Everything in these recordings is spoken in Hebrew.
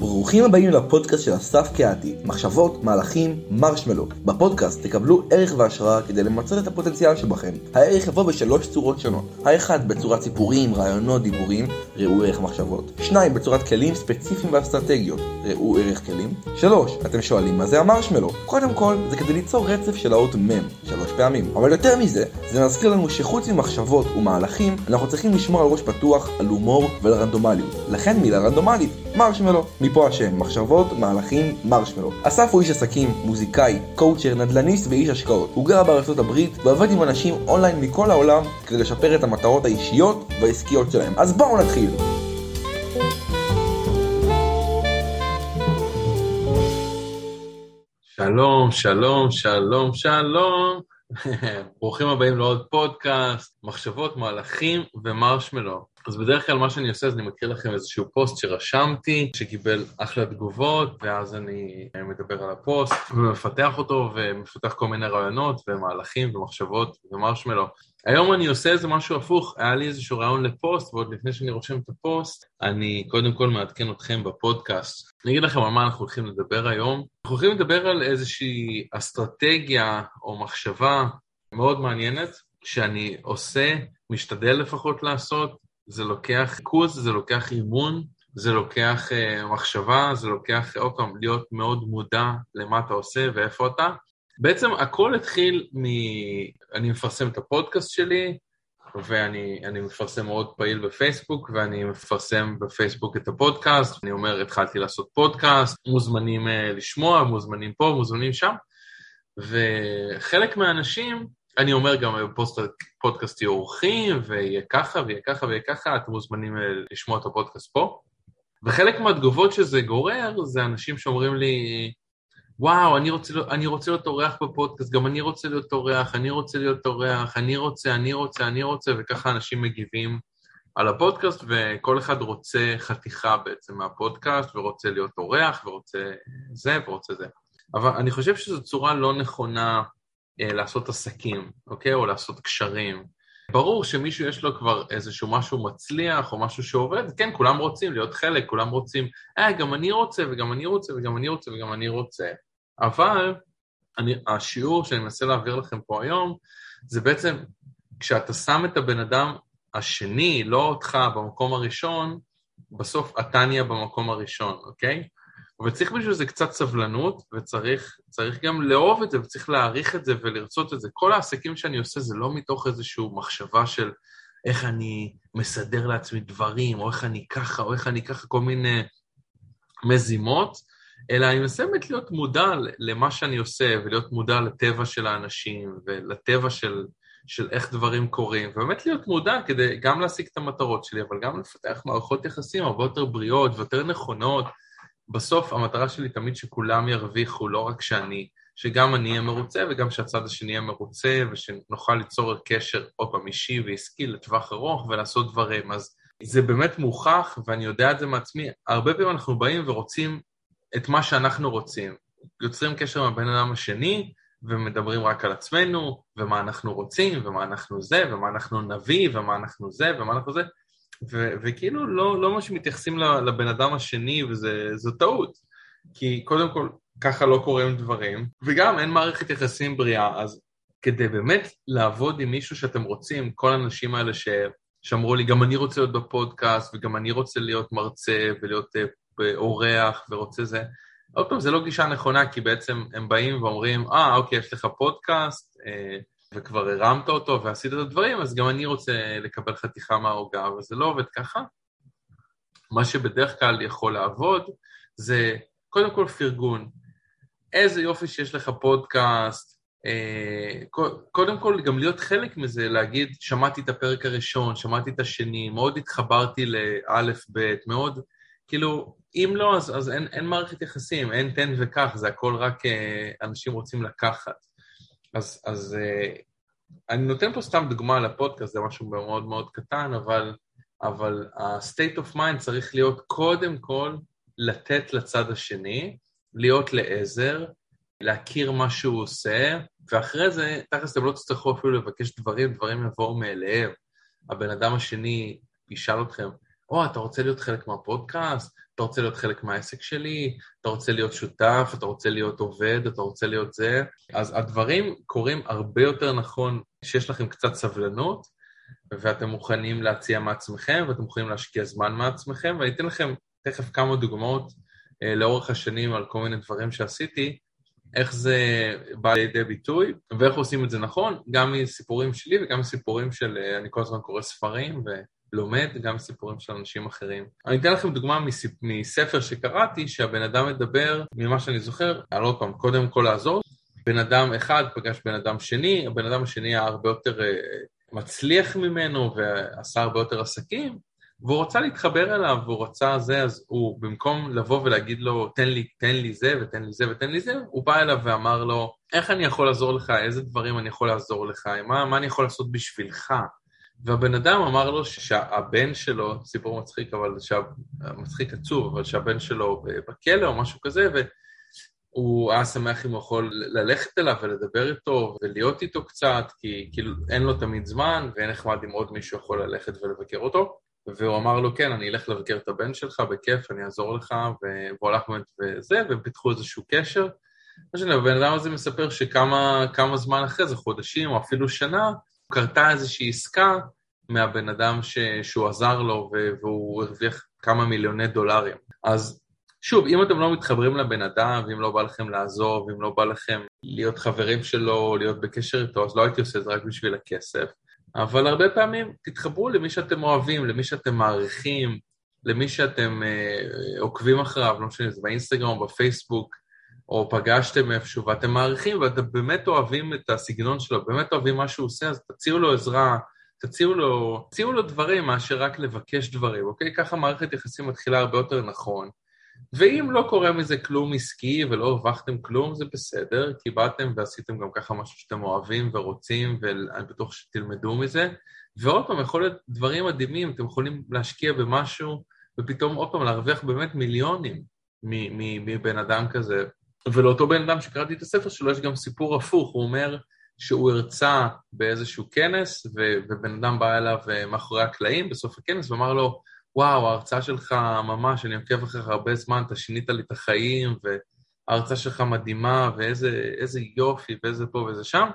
ברוכים הבאים לפודקאסט של אסף קהתי, מחשבות, מהלכים, מרשמלו. בפודקאסט תקבלו ערך והשראה כדי למצות את הפוטנציאל שבכם. הערך יבוא בשלוש צורות שונות. האחד בצורת סיפורים, רעיונות, דיבורים, ראו ערך מחשבות. שניים בצורת כלים ספציפיים ואסטרטגיות, ראו ערך כלים. שלוש, אתם שואלים מה זה המרשמלו? קודם כל, זה כדי ליצור רצף של האות מ' שלוש פעמים. אבל יותר מזה, זה מזכיר לנו שחוץ ממחשבות ומהלכים, אנחנו צריכים לשמור על ראש פתוח, על הומור ועל רנדומליות. לכן מילה רנדומלית, מרשמלו. מפה השם, מחשבות, מהלכים, מרשמלו. אסף הוא איש עסקים, מוזיקאי, קואוצ'ר, נדל"ניסט ואיש השקעות. הוא גר בארצות הברית ועובד עם אנשים אונליין מכל העולם כדי לשפר את המטרות האישיות והעסקיות שלהם. אז בואו נתחיל. שלום, שלום, שלום, שלום. ברוכים הבאים לעוד פודקאסט, מחשבות, מהלכים ומרשמלו. אז בדרך כלל מה שאני עושה זה אני מקריא לכם איזשהו פוסט שרשמתי, שקיבל אחלה תגובות, ואז אני מדבר על הפוסט ומפתח אותו ומפתח כל מיני רעיונות ומהלכים ומחשבות ומרשמלו. היום אני עושה איזה משהו הפוך, היה לי איזשהו רעיון לפוסט, ועוד לפני שאני רושם את הפוסט, אני קודם כל מעדכן אתכם בפודקאסט. אני אגיד לכם על מה אנחנו הולכים לדבר היום. אנחנו הולכים לדבר על איזושהי אסטרטגיה או מחשבה מאוד מעניינת, שאני עושה, משתדל לפחות לעשות, זה לוקח ריכוז, זה לוקח אימון, זה לוקח uh, מחשבה, זה לוקח, עוד פעם, להיות מאוד מודע למה אתה עושה ואיפה אתה. בעצם הכל התחיל מ... אני מפרסם את הפודקאסט שלי, ואני מפרסם מאוד פעיל בפייסבוק, ואני מפרסם בפייסבוק את הפודקאסט. אני אומר, התחלתי לעשות פודקאסט, מוזמנים uh, לשמוע, מוזמנים פה, מוזמנים שם. וחלק מהאנשים, אני אומר גם בפודקאסט יהיו אורחים, ויהיה ככה ויהיה ככה ויהיה ככה, אתם מוזמנים אה, לשמוע את הפודקאסט פה. וחלק מהתגובות שזה גורר, זה אנשים שאומרים לי, וואו, אני רוצה, אני רוצה להיות אורח בפודקאסט, גם אני רוצה להיות אורח, אני רוצה להיות אורח, אני רוצה, אני רוצה, אני רוצה, וככה אנשים מגיבים על הפודקאסט, וכל אחד רוצה חתיכה בעצם מהפודקאסט, ורוצה להיות אורח, ורוצה זה, ורוצה זה. אבל אני חושב שזו צורה לא נכונה לעשות עסקים, אוקיי? או לעשות קשרים. ברור שמישהו יש לו כבר איזשהו משהו מצליח או משהו שעובד, כן, כולם רוצים להיות חלק, כולם רוצים, אה, גם אני רוצה וגם אני רוצה וגם אני רוצה וגם אני רוצה. אבל אני, השיעור שאני מנסה להעביר לכם פה היום, זה בעצם כשאתה שם את הבן אדם השני, לא אותך, במקום הראשון, בסוף אתה נהיה במקום הראשון, אוקיי? אבל צריך בשביל זה קצת סבלנות, וצריך גם לאהוב את זה, וצריך להעריך את זה ולרצות את זה. כל העסקים שאני עושה זה לא מתוך איזושהי מחשבה של איך אני מסדר לעצמי דברים, או איך אני ככה, או איך אני ככה, כל מיני מזימות, אלא אני מנסה באמת להיות מודע למה שאני עושה, ולהיות מודע לטבע של האנשים, ולטבע של, של איך דברים קורים, ובאמת להיות מודע כדי גם להשיג את המטרות שלי, אבל גם לפתח מערכות יחסים הרבה יותר בריאות ויותר נכונות. בסוף המטרה שלי תמיד שכולם ירוויחו, לא רק שאני, שגם אני אהיה מרוצה וגם שהצד השני יהיה מרוצה, ושנוכל ליצור קשר עוד פעם אישי ועסקי לטווח ארוך ולעשות דברים. אז זה באמת מוכח, ואני יודע את זה מעצמי, הרבה פעמים אנחנו באים ורוצים את מה שאנחנו רוצים. יוצרים קשר עם הבן אדם השני, ומדברים רק על עצמנו, ומה אנחנו רוצים, ומה אנחנו זה, ומה אנחנו נביא, ומה אנחנו זה, ומה אנחנו זה, ו- וכאילו לא, לא ממש מתייחסים לבן אדם השני, וזו טעות. כי קודם כל, ככה לא קורים דברים, וגם אין מערכת יחסים בריאה, אז כדי באמת לעבוד עם מישהו שאתם רוצים, כל האנשים האלה ש... שאמרו לי, גם אני רוצה להיות בפודקאסט, וגם אני רוצה להיות מרצה, ולהיות אה, אורח, ורוצה זה. עוד פעם, זו לא גישה נכונה, כי בעצם הם באים ואומרים, אה, אוקיי, יש לך פודקאסט, אה, וכבר הרמת אותו ועשית את הדברים, אז גם אני רוצה לקבל חתיכה מהעוגה, אבל זה לא עובד ככה. מה שבדרך כלל יכול לעבוד זה קודם כל פרגון. איזה יופי שיש לך פודקאסט, אה, קודם כל גם להיות חלק מזה, להגיד, שמעתי את הפרק הראשון, שמעתי את השני, מאוד התחברתי לאלף, בית, מאוד, כאילו, אם לא, אז, אז אין, אין מערכת יחסים, אין תן וקח, זה הכל רק אה, אנשים רוצים לקחת. אז, אז אה, אני נותן פה סתם דוגמה לפודקאסט, זה משהו מאוד מאוד קטן, אבל, אבל ה-state of mind צריך להיות קודם כל לתת לצד השני, להיות לעזר, להכיר מה שהוא עושה, ואחרי זה, תכלס אתם לא תצטרכו אפילו לבקש דברים, דברים יבואו מאליהם. הבן אדם השני ישאל אתכם, או, אתה רוצה להיות חלק מהפודקאסט? אתה רוצה להיות חלק מהעסק שלי? אתה רוצה להיות שותף? אתה רוצה להיות עובד? אתה רוצה להיות זה? אז הדברים קורים הרבה יותר נכון כשיש לכם קצת סבלנות, ואתם מוכנים להציע מעצמכם, ואתם מוכנים להשקיע זמן מעצמכם, ואני אתן לכם תכף כמה דוגמאות אה, לאורך השנים על כל מיני דברים שעשיתי, איך זה בא לידי ביטוי, ואיך עושים את זה נכון, גם מסיפורים שלי וגם מסיפורים של, אה, אני כל הזמן קורא ספרים ולומד, גם מסיפורים של אנשים אחרים. אני אתן לכם דוגמה מסיפ... מספר שקראתי, שהבן אדם מדבר, ממה שאני זוכר, על עוד פעם, קודם כל לעזור, בן אדם אחד פגש בן אדם שני, הבן אדם השני היה הרבה יותר אה, מצליח ממנו ועשה הרבה יותר עסקים, והוא רצה להתחבר אליו, והוא רצה זה, אז הוא, במקום לבוא ולהגיד לו, תן לי, תן לי זה, ותן לי זה, ותן לי זה, הוא בא אליו ואמר לו, איך אני יכול לעזור לך, איזה דברים אני יכול לעזור לך, מה, מה אני יכול לעשות בשבילך? והבן אדם אמר לו שהבן שלו, סיפור מצחיק, אבל מצחיק עצוב, אבל שהבן שלו בכלא או משהו כזה, והוא היה שמח אם הוא יכול ללכת אליו ולדבר איתו ולהיות איתו קצת, כי כאילו אין לו תמיד זמן, ואין נחמד אם עוד מישהו יכול ללכת ולבקר אותו. והוא אמר לו, כן, אני אלך לבקר את הבן שלך, בכיף, אני אעזור לך, והוא הלך באמת וזה, והם פיתחו איזשהו קשר. לא משנה, הבן אדם הזה מספר שכמה זמן אחרי זה, חודשים או אפילו שנה, קרתה איזושהי עסקה מהבן אדם ש, שהוא עזר לו והוא הרוויח כמה מיליוני דולרים. אז שוב, אם אתם לא מתחברים לבן אדם, ואם לא בא לכם לעזור, ואם לא בא לכם להיות חברים שלו, להיות בקשר איתו, אז לא הייתי עושה את זה רק בשביל הכסף. אבל הרבה פעמים תתחברו למי שאתם אוהבים, למי שאתם מעריכים, למי שאתם אה, עוקבים אחריו, לא משנה, אם זה באינסטגרם או בפייסבוק, או פגשתם איפשהו ואתם מעריכים ואתם באמת אוהבים את הסגנון שלו, באמת אוהבים מה שהוא עושה, אז תציעו לו עזרה, תציעו לו, תציעו לו דברים מאשר רק לבקש דברים, אוקיי? ככה מערכת יחסים מתחילה הרבה יותר נכון. ואם לא קורה מזה כלום עסקי ולא הרווחתם כלום, זה בסדר, כי באתם ועשיתם גם ככה משהו שאתם אוהבים ורוצים, ואני בטוח שתלמדו מזה. ועוד פעם, יכול להיות דברים מדהימים, אתם יכולים להשקיע במשהו, ופתאום עוד פעם להרוויח באמת מיליונים מבן אדם כזה. ולאותו בן אדם שקראתי את הספר שלו, יש גם סיפור הפוך, הוא אומר שהוא הרצה באיזשהו כנס, ובן אדם בא אליו אה, מאחורי הקלעים בסוף הכנס ואמר לו, וואו, ההרצאה שלך ממש, אני עוקב אחריך הרבה זמן, אתה שינית לי את החיים, וההרצאה שלך מדהימה, ואיזה יופי, ואיזה פה ואיזה שם.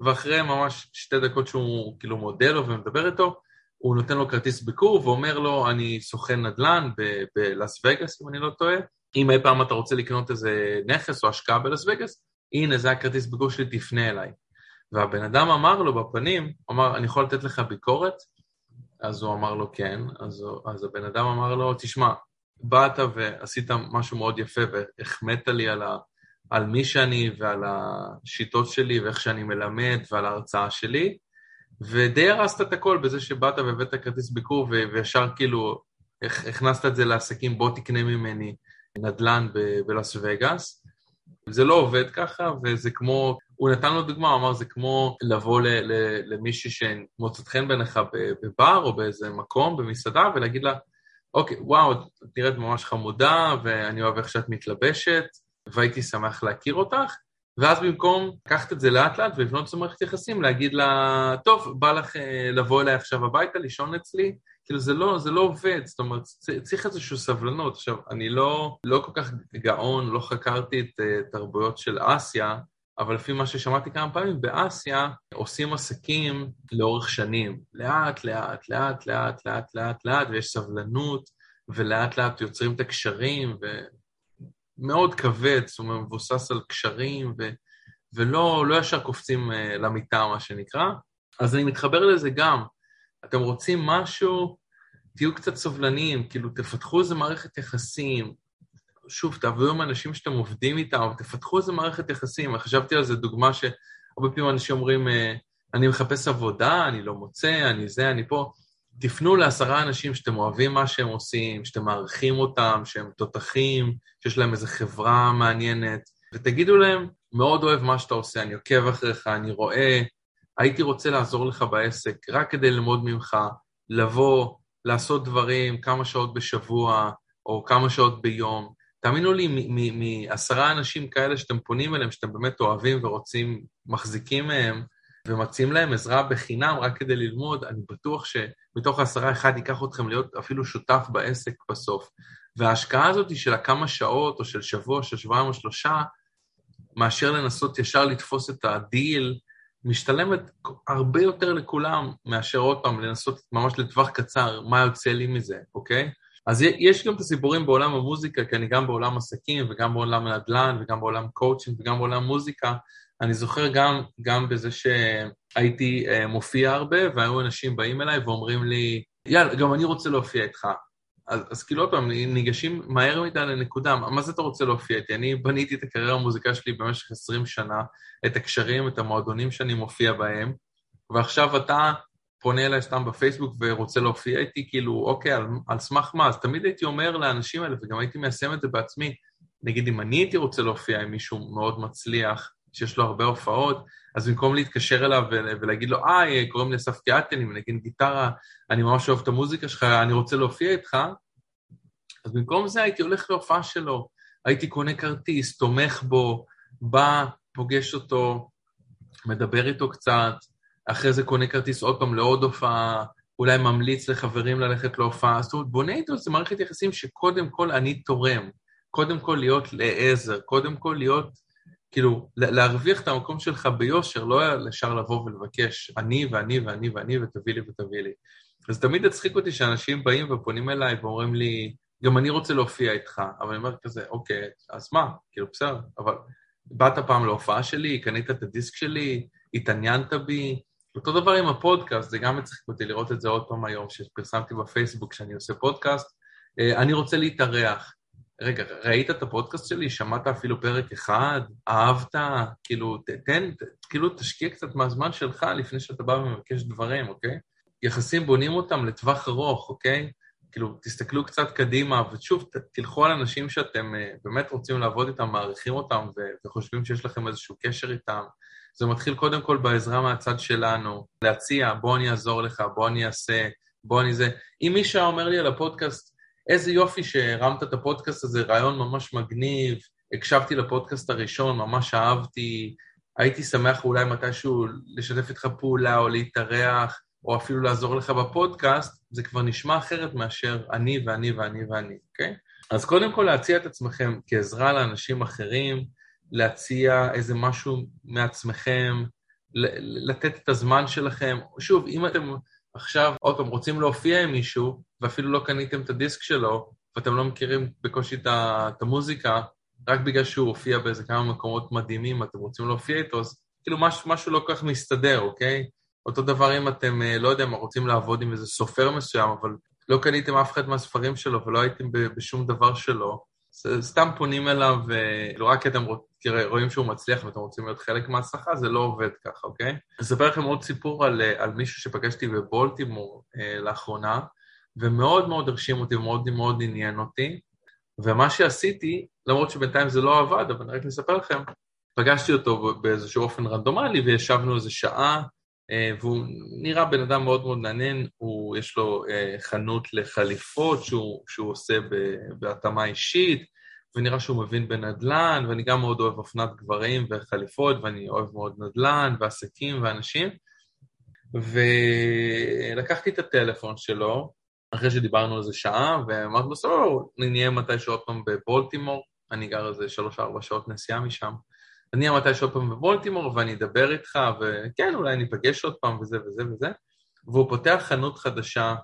ואחרי ממש שתי דקות שהוא כאילו מודה לו ומדבר איתו, הוא נותן לו כרטיס ביקור ואומר לו, אני סוכן נדל"ן בלאס וגאס, אם אני לא טועה. אם אי פעם אתה רוצה לקנות איזה נכס או השקעה בלאס וגאס, הנה, זה הכרטיס ביקור שלי, תפנה אליי. והבן אדם אמר לו בפנים, אמר, אני יכול לתת לך ביקורת? אז הוא אמר לו כן, אז, אז הבן אדם אמר לו, תשמע, באת ועשית משהו מאוד יפה והחמאת לי על, ה, על מי שאני ועל השיטות שלי ואיך שאני מלמד ועל ההרצאה שלי, ודי הרסת את הכל בזה שבאת והבאת כרטיס ביקור וישר כאילו הכנסת את זה לעסקים, בוא תקנה ממני נדל"ן בלאס וגאס. זה לא עובד ככה, וזה כמו הוא נתן לו דוגמה, הוא אמר, זה כמו לבוא למישהי שמוצאת חן בעיניך בבר או באיזה מקום, במסעדה, ולהגיד לה, אוקיי, וואו, את נראית ממש חמודה, ואני אוהב איך שאת מתלבשת, והייתי שמח להכיר אותך, ואז במקום לקחת את זה לאט-לאט ולבנות את מערכת יחסים, להגיד לה, טוב, בא לך אה, לבוא אליי עכשיו הביתה, לישון אצלי, כאילו זה לא, זה לא עובד, זאת אומרת, צריך איזושהי סבלנות. עכשיו, אני לא, לא כל כך גאון, לא חקרתי את uh, תרבויות של אסיה, אבל לפי מה ששמעתי כמה פעמים, באסיה עושים עסקים לאורך שנים. לאט, לאט, לאט, לאט, לאט, לאט, לאט, ויש סבלנות, ולאט לאט יוצרים את הקשרים, ומאוד כבד, זאת אומרת, מבוסס על קשרים, ו... ולא לא ישר קופצים uh, למיטה, מה שנקרא. אז אני מתחבר לזה גם. אתם רוצים משהו, תהיו קצת סובלניים, כאילו תפתחו איזה מערכת יחסים, שוב, תעבדו עם אנשים שאתם עובדים איתם, אבל תפתחו איזה מערכת יחסים. חשבתי על זה דוגמה שהרבה פעמים אנשים אומרים, אה, אני מחפש עבודה, אני לא מוצא, אני זה, אני פה. תפנו לעשרה אנשים שאתם אוהבים מה שהם עושים, שאתם מעריכים אותם, שהם תותחים, שיש להם איזו חברה מעניינת, ותגידו להם, מאוד אוהב מה שאתה עושה, אני עוקב אחריך, אני רואה, הייתי רוצה לעזור לך בעסק, רק כדי ללמוד ממך, לבוא, לעשות דברים כמה שעות בשבוע, או כמה שעות ביום, תאמינו לי, מעשרה אנשים כאלה שאתם פונים אליהם, שאתם באמת אוהבים ורוצים, מחזיקים מהם, ומציעים להם עזרה בחינם רק כדי ללמוד, אני בטוח שמתוך העשרה אחד ייקח אתכם להיות אפילו שותף בעסק בסוף. וההשקעה הזאת של הכמה שעות, או של שבוע, של שבועיים או שלושה, מאשר לנסות ישר לתפוס את הדיל, משתלמת הרבה יותר לכולם מאשר עוד פעם לנסות ממש לטווח קצר, מה יוצא לי מזה, אוקיי? אז יש גם את הסיפורים בעולם המוזיקה, כי אני גם בעולם עסקים וגם בעולם הנדל"ן וגם בעולם קואוצ'ינג וגם בעולם מוזיקה. אני זוכר גם, גם בזה שהייתי אה, מופיע הרבה, והיו אנשים באים אליי ואומרים לי, יאללה, גם אני רוצה להופיע איתך. אז, אז כאילו עוד פעם, ניגשים מהר מדי לנקודה, מה זה אתה רוצה להופיע איתי? אני בניתי את הקריירה המוזיקה שלי במשך 20 שנה, את הקשרים, את המועדונים שאני מופיע בהם, ועכשיו אתה פונה אליי סתם בפייסבוק ורוצה להופיע איתי, כאילו, אוקיי, על, על סמך מה? אז תמיד הייתי אומר לאנשים האלה, וגם הייתי מיישם את זה בעצמי, נגיד אם אני הייתי רוצה להופיע עם מישהו מאוד מצליח, שיש לו הרבה הופעות, אז במקום להתקשר אליו ולהגיד לו, אה, קוראים לי אסף קיאטי, אני מנגן גיטרה, אני ממש אוהב את המוזיקה שלך, אני רוצה להופיע איתך, אז במקום זה הייתי הולך להופעה שלו, הייתי קונה כרטיס, תומך בו, בא, פוגש אותו, מדבר איתו קצת, אחרי זה קונה כרטיס עוד פעם לעוד הופעה, אולי ממליץ לחברים ללכת להופעה, זאת אומרת, בונה איתו איזה מערכת יחסים שקודם כל אני תורם, קודם כל להיות לעזר, קודם כל להיות כאילו, להרוויח את המקום שלך ביושר, לא ישר לבוא ולבקש אני ואני ואני ואני ותביא לי ותביא לי. אז תמיד הצחיק אותי שאנשים באים ופונים אליי ואומרים לי, גם אני רוצה להופיע איתך, אבל אני אומר כזה, אוקיי, אז מה? כאילו, בסדר, אבל באת פעם להופעה שלי, קנית את הדיסק שלי, התעניינת בי, אותו דבר עם הפודקאסט, זה גם הצחיק אותי לראות את זה עוד פעם היום, שפרסמתי בפייסבוק שאני עושה פודקאסט. אה, אני רוצה להתארח. רגע, ראית את הפודקאסט שלי? שמעת אפילו פרק אחד? אהבת? כאילו, תן, כאילו תשקיע קצת מהזמן שלך לפני שאתה בא ומבקש דברים, אוקיי? יחסים בונים אותם לטווח ארוך, אוקיי? כאילו, תסתכלו קצת קדימה, ושוב, תלכו על אנשים שאתם אה, באמת רוצים לעבוד איתם, מעריכים אותם וחושבים שיש לכם איזשהו קשר איתם. זה מתחיל קודם כל בעזרה מהצד שלנו, להציע, בוא אני אעזור לך, בוא אני אעשה, בוא אני זה. אם מישהו אומר לי על הפודקאסט, איזה יופי שהרמת את הפודקאסט הזה, רעיון ממש מגניב, הקשבתי לפודקאסט הראשון, ממש אהבתי, הייתי שמח אולי מתישהו לשתף איתך פעולה או להתארח, או אפילו לעזור לך בפודקאסט, זה כבר נשמע אחרת מאשר אני ואני ואני ואני, אוקיי? אז קודם כל להציע את עצמכם כעזרה לאנשים אחרים, להציע איזה משהו מעצמכם, לתת את הזמן שלכם. שוב, אם אתם עכשיו, עוד פעם, רוצים להופיע עם מישהו, ואפילו לא קניתם את הדיסק שלו, ואתם לא מכירים בקושי את המוזיקה, רק בגלל שהוא הופיע באיזה כמה מקומות מדהימים, אתם רוצים להופיע איתו, אז כאילו משהו, משהו לא כל כך מסתדר, אוקיי? אותו דבר אם אתם, אה, לא יודע מה, רוצים לעבוד עם איזה סופר מסוים, אבל לא קניתם אף אחד מהספרים שלו ולא הייתם בשום דבר שלו, סתם פונים אליו, לא רק כי אתם רואים שהוא מצליח ואתם רוצים להיות חלק מההצלחה, זה לא עובד ככה, אוקיי? אספר לכם עוד סיפור על, אה, על מישהו שפגשתי בבולטימור אה, לאחרונה, ומאוד מאוד הרשים אותי ומאוד מאוד עניין אותי, ומה שעשיתי, למרות שבינתיים זה לא עבד, אבל אני רק אספר לכם, פגשתי אותו באיזשהו אופן רנדומלי וישבנו איזה שעה, אה, והוא נראה בן אדם מאוד מאוד מעניין, הוא, יש לו אה, חנות לחליפות שהוא, שהוא עושה בהתאמה אישית, ונראה שהוא מבין בנדל"ן, ואני גם מאוד אוהב אופנת גברים וחליפות, ואני אוהב מאוד נדל"ן ועסקים ואנשים. ולקחתי את הטלפון שלו, אחרי שדיברנו על זה שעה, ואמרתי לו, סבבה, נהיה מתישהו עוד פעם בבולטימור, אני גר איזה שלוש-ארבע שעות נסיעה משם. אני אהיה מתישהו עוד פעם בבולטימור ואני אדבר איתך, וכן, אולי ניפגש עוד פעם וזה וזה וזה. והוא פותח חנות חדשה,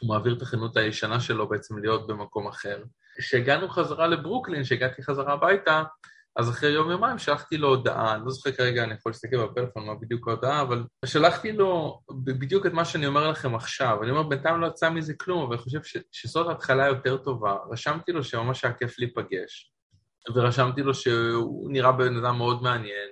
הוא מעביר את החנות הישנה שלו בעצם להיות במקום אחר. כשהגענו חזרה לברוקלין, כשהגעתי חזרה הביתה, אז אחרי יום-יומיים שלחתי לו הודעה, אני לא זוכר כרגע, אני יכול להסתכל בפלאפון מה בדיוק ההודעה, אבל שלחתי לו בדיוק את מה שאני אומר לכם עכשיו. אני אומר, בינתיים לא יצא מזה כלום, אבל אני חושב ש, שזאת התחלה יותר טובה. רשמתי לו שממש היה כיף להיפגש. ורשמתי לו שהוא נראה בן אדם מאוד מעניין,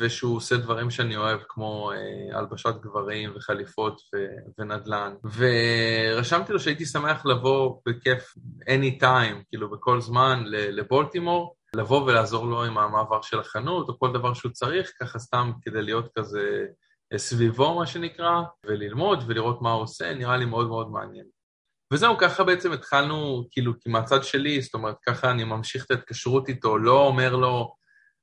ושהוא עושה דברים שאני אוהב, כמו אה, הלבשת גברים וחליפות ו- ונדל"ן. ורשמתי לו שהייתי שמח לבוא בכיף anytime, כאילו בכל זמן, לבולטימור, לבוא ולעזור לו עם המעבר של החנות, או כל דבר שהוא צריך, ככה סתם כדי להיות כזה אה, סביבו, מה שנקרא, וללמוד ולראות מה הוא עושה, נראה לי מאוד מאוד מעניין. וזהו, ככה בעצם התחלנו, כאילו, כי מהצד שלי, זאת אומרת, ככה אני ממשיך את ההתקשרות איתו, לא אומר לו,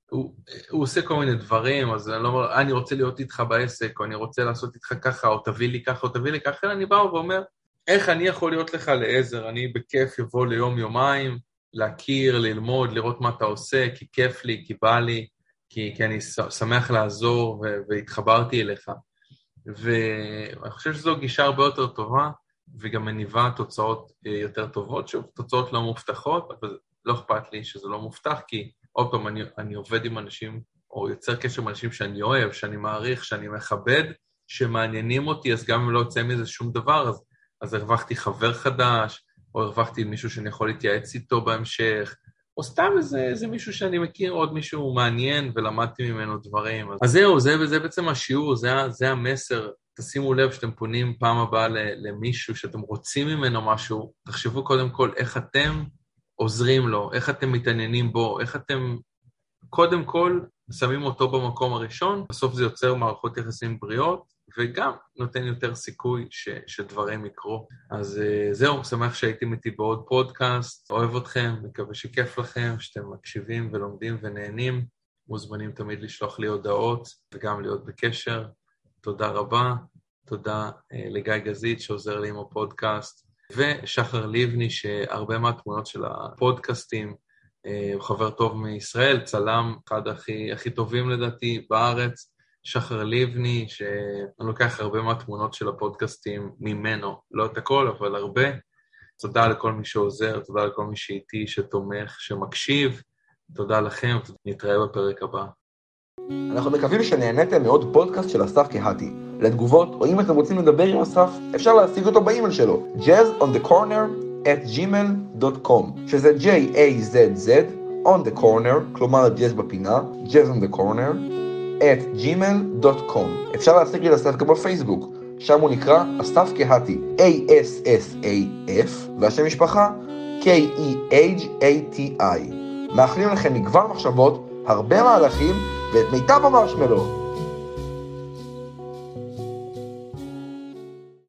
הוא, הוא עושה כל מיני דברים, אז אני לא אומר, אני רוצה להיות איתך בעסק, או אני רוצה לעשות איתך ככה, או תביא לי ככה, או תביא לי ככה, אלא אני בא ואומר, איך אני יכול להיות לך לעזר? אני בכיף אבוא ליום-יומיים, להכיר, ללמוד, לראות מה אתה עושה, כי כיף לי, כי בא לי, כי, כי אני שמח לעזור והתחברתי אליך. ואני חושב שזו גישה הרבה יותר טובה, וגם מניבה תוצאות אה, יותר טובות. שוב, תוצאות לא מובטחות, אבל לא אכפת לי שזה לא מובטח, כי עוד פעם, אני, אני עובד עם אנשים, או יוצר קשר עם אנשים שאני אוהב, שאני מעריך, שאני מכבד, שמעניינים אותי, אז גם אם לא יוצא מזה שום דבר, אז, אז הרווחתי חבר חדש, או הרווחתי מישהו שאני יכול להתייעץ איתו בהמשך, או סתם איזה, איזה מישהו שאני מכיר, עוד מישהו מעניין ולמדתי ממנו דברים. אז זהו, זה, זה בעצם השיעור, זה, זה המסר. תשימו לב שאתם פונים פעם הבאה למישהו, שאתם רוצים ממנו משהו, תחשבו קודם כל איך אתם עוזרים לו, איך אתם מתעניינים בו, איך אתם קודם כל שמים אותו במקום הראשון, בסוף זה יוצר מערכות יחסים בריאות, וגם נותן יותר סיכוי ש, שדברים יקרו. אז uh, זהו, שמח שהייתם איתי בעוד פודקאסט, אוהב אתכם, מקווה שכיף לכם, שאתם מקשיבים ולומדים ונהנים. מוזמנים תמיד לשלוח לי הודעות וגם להיות בקשר. תודה רבה, תודה uh, לגיא גזית שעוזר לי עם הפודקאסט, ושחר לבני, שהרבה מהתמונות של הפודקאסטים, uh, הוא חבר טוב מישראל, צלם, אחד הכי, הכי טובים לדעתי בארץ. שחר לבני, שאני לוקח הרבה מהתמונות של הפודקאסטים ממנו, לא את הכל, אבל הרבה. תודה לכל מי שעוזר, תודה לכל מי שאיתי, שתומך, שמקשיב. תודה לכם, נתראה בפרק הבא. אנחנו מקווים שנהניתם מעוד פודקאסט של אסף קהתי. לתגובות, או אם אתם רוצים לדבר עם אסף, אפשר להשיג אותו באימייל שלו, jazzonthecorner at gmail.com, שזה J-A-Z-Z, on the corner, כלומר ג'אז בפינה, jazz on the corner, at gmail.com. אפשר להשיג לי לסף גם בפייסבוק, שם הוא נקרא אסף קהתי, A-S-S-A-F, והשם משפחה K-E-H-A-T-I. מאחלים לכם מגוון מחשבות, הרבה מהלכים ואת מיטב המרשמלו.